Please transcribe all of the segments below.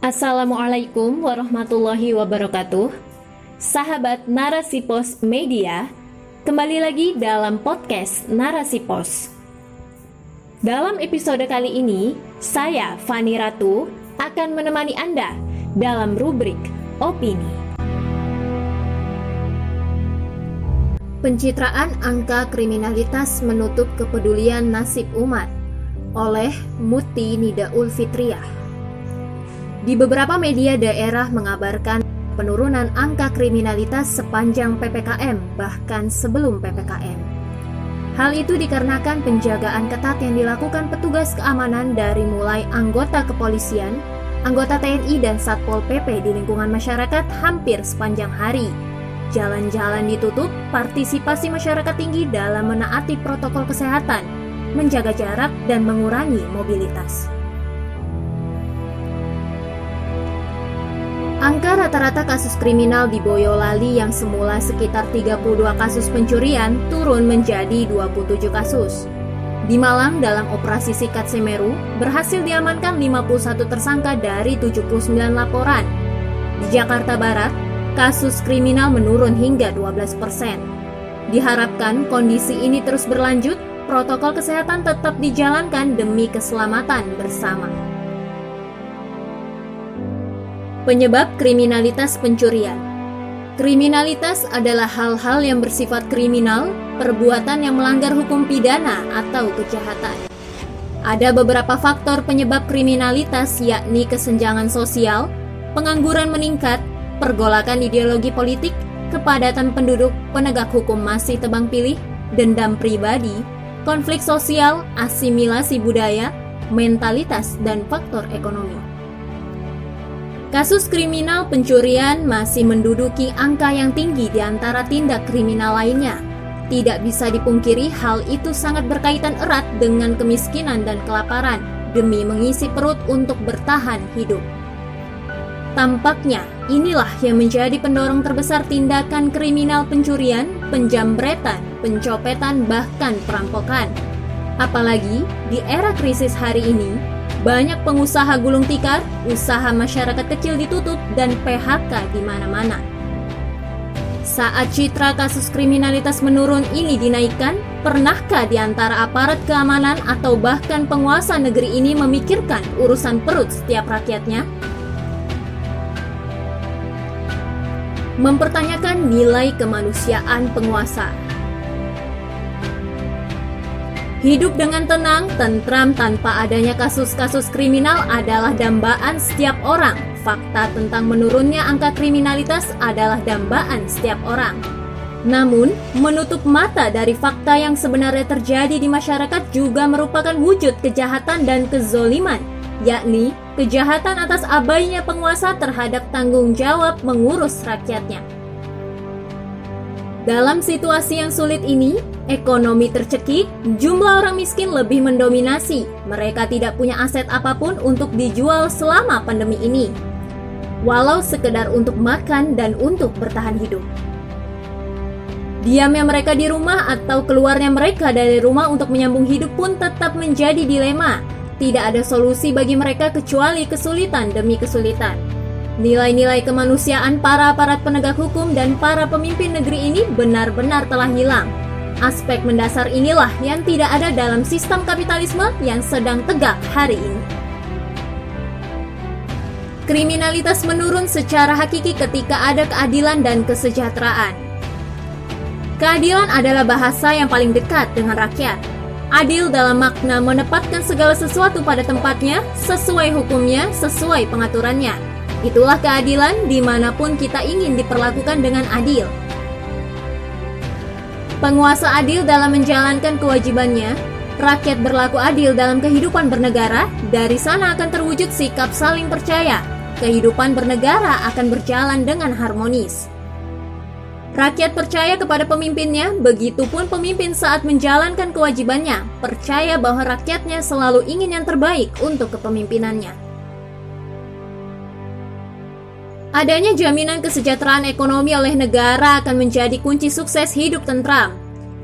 Assalamualaikum warahmatullahi wabarakatuh. Sahabat Narasi Pos Media, kembali lagi dalam podcast Narasi Pos. Dalam episode kali ini, saya Fani Ratu akan menemani Anda dalam rubrik opini. Pencitraan angka kriminalitas menutup kepedulian nasib umat oleh Muti Nidaul Fitriah. Di beberapa media daerah mengabarkan penurunan angka kriminalitas sepanjang PPKM, bahkan sebelum PPKM. Hal itu dikarenakan penjagaan ketat yang dilakukan petugas keamanan dari mulai anggota kepolisian, anggota TNI dan Satpol PP di lingkungan masyarakat hampir sepanjang hari. Jalan-jalan ditutup, partisipasi masyarakat tinggi dalam menaati protokol kesehatan, menjaga jarak dan mengurangi mobilitas. Angka rata-rata kasus kriminal di Boyolali yang semula sekitar 32 kasus pencurian turun menjadi 27 kasus. Di Malang dalam operasi Sikat Semeru berhasil diamankan 51 tersangka dari 79 laporan. Di Jakarta Barat, kasus kriminal menurun hingga 12 persen. Diharapkan kondisi ini terus berlanjut, protokol kesehatan tetap dijalankan demi keselamatan bersama. Penyebab kriminalitas pencurian Kriminalitas adalah hal-hal yang bersifat kriminal, perbuatan yang melanggar hukum pidana atau kejahatan. Ada beberapa faktor penyebab kriminalitas yakni kesenjangan sosial, pengangguran meningkat, pergolakan ideologi politik, kepadatan penduduk, penegak hukum masih tebang pilih, dendam pribadi, konflik sosial, asimilasi budaya, mentalitas, dan faktor ekonomi. Kasus kriminal pencurian masih menduduki angka yang tinggi di antara tindak kriminal lainnya. Tidak bisa dipungkiri hal itu sangat berkaitan erat dengan kemiskinan dan kelaparan demi mengisi perut untuk bertahan hidup. Tampaknya inilah yang menjadi pendorong terbesar tindakan kriminal pencurian, penjambretan, pencopetan, bahkan perampokan. Apalagi di era krisis hari ini, banyak pengusaha gulung tikar, usaha masyarakat kecil ditutup, dan PHK di mana-mana. Saat citra kasus kriminalitas menurun ini dinaikkan, pernahkah di antara aparat keamanan atau bahkan penguasa negeri ini memikirkan urusan perut setiap rakyatnya? Mempertanyakan nilai kemanusiaan penguasa Hidup dengan tenang, tentram tanpa adanya kasus-kasus kriminal adalah dambaan setiap orang. Fakta tentang menurunnya angka kriminalitas adalah dambaan setiap orang. Namun, menutup mata dari fakta yang sebenarnya terjadi di masyarakat juga merupakan wujud kejahatan dan kezoliman, yakni kejahatan atas abainya penguasa terhadap tanggung jawab mengurus rakyatnya. Dalam situasi yang sulit ini, ekonomi tercekik, jumlah orang miskin lebih mendominasi. Mereka tidak punya aset apa pun untuk dijual selama pandemi ini. Walau sekedar untuk makan dan untuk bertahan hidup. Diamnya mereka di rumah atau keluarnya mereka dari rumah untuk menyambung hidup pun tetap menjadi dilema. Tidak ada solusi bagi mereka kecuali kesulitan demi kesulitan. Nilai-nilai kemanusiaan para aparat penegak hukum dan para pemimpin negeri ini benar-benar telah hilang. Aspek mendasar inilah yang tidak ada dalam sistem kapitalisme yang sedang tegak hari ini. Kriminalitas menurun secara hakiki ketika ada keadilan dan kesejahteraan. Keadilan adalah bahasa yang paling dekat dengan rakyat. Adil dalam makna menempatkan segala sesuatu pada tempatnya, sesuai hukumnya, sesuai pengaturannya Itulah keadilan di mana pun kita ingin diperlakukan dengan adil. Penguasa adil dalam menjalankan kewajibannya, rakyat berlaku adil dalam kehidupan bernegara, dari sana akan terwujud sikap saling percaya. Kehidupan bernegara akan berjalan dengan harmonis. Rakyat percaya kepada pemimpinnya, begitupun pemimpin saat menjalankan kewajibannya, percaya bahwa rakyatnya selalu ingin yang terbaik untuk kepemimpinannya. Adanya jaminan kesejahteraan ekonomi oleh negara akan menjadi kunci sukses hidup tentram.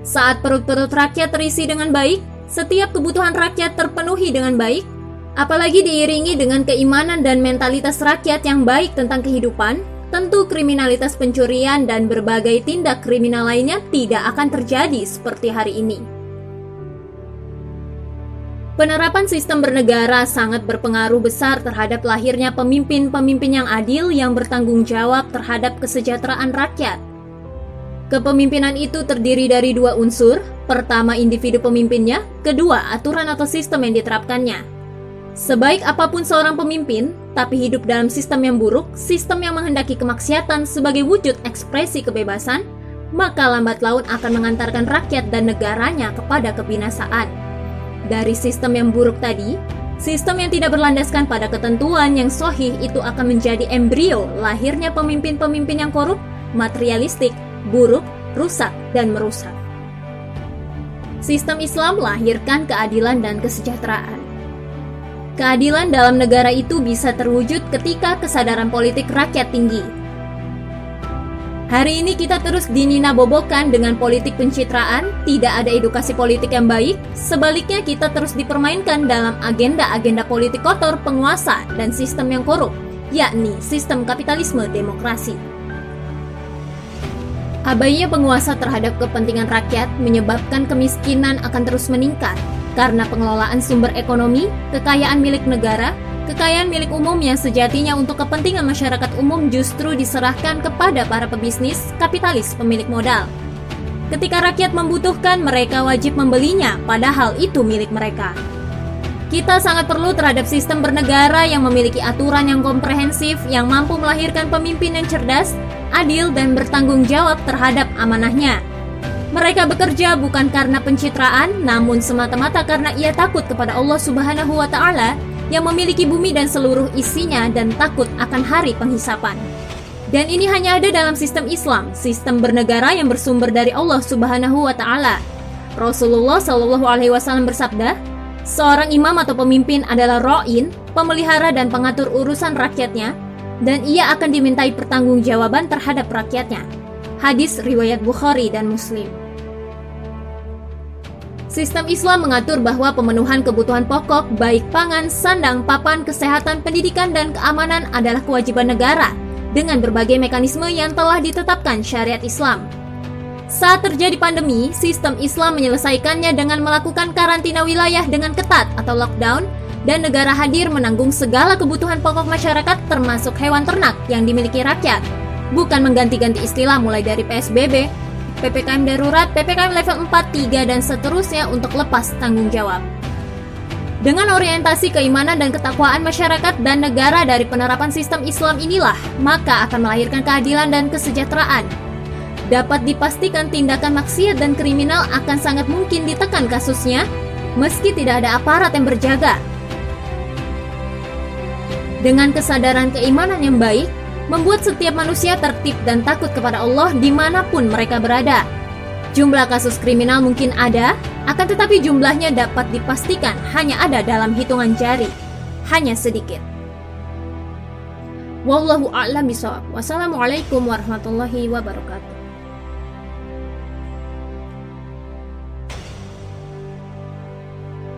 Saat perut-perut rakyat terisi dengan baik, setiap kebutuhan rakyat terpenuhi dengan baik, Apalagi diiringi dengan keimanan dan mentalitas rakyat yang baik tentang kehidupan, tentu kriminalitas pencurian dan berbagai tindak kriminal lainnya tidak akan terjadi seperti hari ini. Penerapan sistem bernegara sangat berpengaruh besar terhadap lahirnya pemimpin-pemimpin yang adil yang bertanggung jawab terhadap kesejahteraan rakyat. Kepemimpinan itu terdiri dari dua unsur, pertama individu pemimpinnya, kedua aturan atau sistem yang diterapkannya. Sebaik apa pun seorang pemimpin, tapi hidup dalam sistem yang buruk, sistem yang menghendaki kemaksiatan sebagai wujud ekspresi kebebasan, maka lambat laun akan mengantarkan rakyat dan negaranya kepada kebinasaan. Dari sistem yang buruk tadi, sistem yang tidak berlandaskan pada ketentuan yang sohih itu akan menjadi embrio lahirnya pemimpin-pemimpin yang korup, materialistik, buruk, rusak, dan merusak. Sistem Islam melahirkan keadilan dan kesejahteraan. Keadilan dalam negara itu bisa terwujud ketika kesadaran politik rakyat tinggi. Hari ini kita terus dinina bobokan dengan politik pencitraan, tidak ada edukasi politik yang baik, sebaliknya kita terus dipermainkan dalam agenda-agenda politik kotor penguasa dan sistem yang korup, yakni sistem kapitalisme demokrasi. Abainya penguasa terhadap kepentingan rakyat menyebabkan kemiskinan akan terus meningkat karena pengelolaan sumber ekonomi, kekayaan milik negara, kekayaan milik umum yang sejatinya untuk kepentingan masyarakat umum justru diserahkan kepada para pebisnis, kapitalis, pemilik modal. Ketika rakyat membutuhkan, mereka wajib membelinya, padahal itu milik mereka. Kita sangat perlu terhadap sistem bernegara yang memiliki aturan yang komprehensif, yang mampu melahirkan pemimpin yang cerdas, adil, dan bertanggung jawab terhadap amanahnya. Mereka bekerja bukan karena pencitraan, namun semata-mata karena ia takut kepada Allah Subhanahu wa Ta'ala yang memiliki bumi dan seluruh isinya, dan takut akan hari penghisapan. Dan ini hanya ada dalam sistem Islam, sistem bernegara yang bersumber dari Allah Subhanahu wa Ta'ala. Rasulullah Shallallahu Alaihi Wasallam bersabda, seorang imam atau pemimpin adalah roin, pemelihara dan pengatur urusan rakyatnya, dan ia akan dimintai pertanggungjawaban terhadap rakyatnya. Hadis riwayat Bukhari dan Muslim. Sistem Islam mengatur bahwa pemenuhan kebutuhan pokok baik pangan, sandang, papan, kesehatan, pendidikan, dan keamanan adalah kewajiban negara dengan berbagai mekanisme yang telah ditetapkan syariat Islam. Saat terjadi pandemi, sistem Islam menyelesaikannya dengan melakukan karantina wilayah dengan ketat atau lockdown dan negara hadir menanggung segala kebutuhan pokok masyarakat termasuk hewan ternak yang dimiliki rakyat. Bukan mengganti-ganti istilah mulai dari PSBB, PPKM darurat, PPKM level 4, 3, dan seterusnya untuk lepas tanggung jawab. Dengan orientasi keimanan dan ketakwaan masyarakat dan negara dari penerapan sistem Islam inilah, maka akan melahirkan keadilan dan kesejahteraan. Dapat dipastikan tindakan maksiat dan kriminal akan sangat mungkin ditekan kasusnya, meski tidak ada aparat yang berjaga, dengan kesadaran keimanan yang baik, membuat setiap manusia tertib dan takut kepada Allah di mana pun mereka berada. Jumlah kasus kriminal mungkin ada, akan tetapi jumlahnya dapat dipastikan hanya ada dalam hitungan jari, hanya sedikit. Wallahu a'lam bishawab. Wassalamualaikum warahmatullahi wabarakatuh.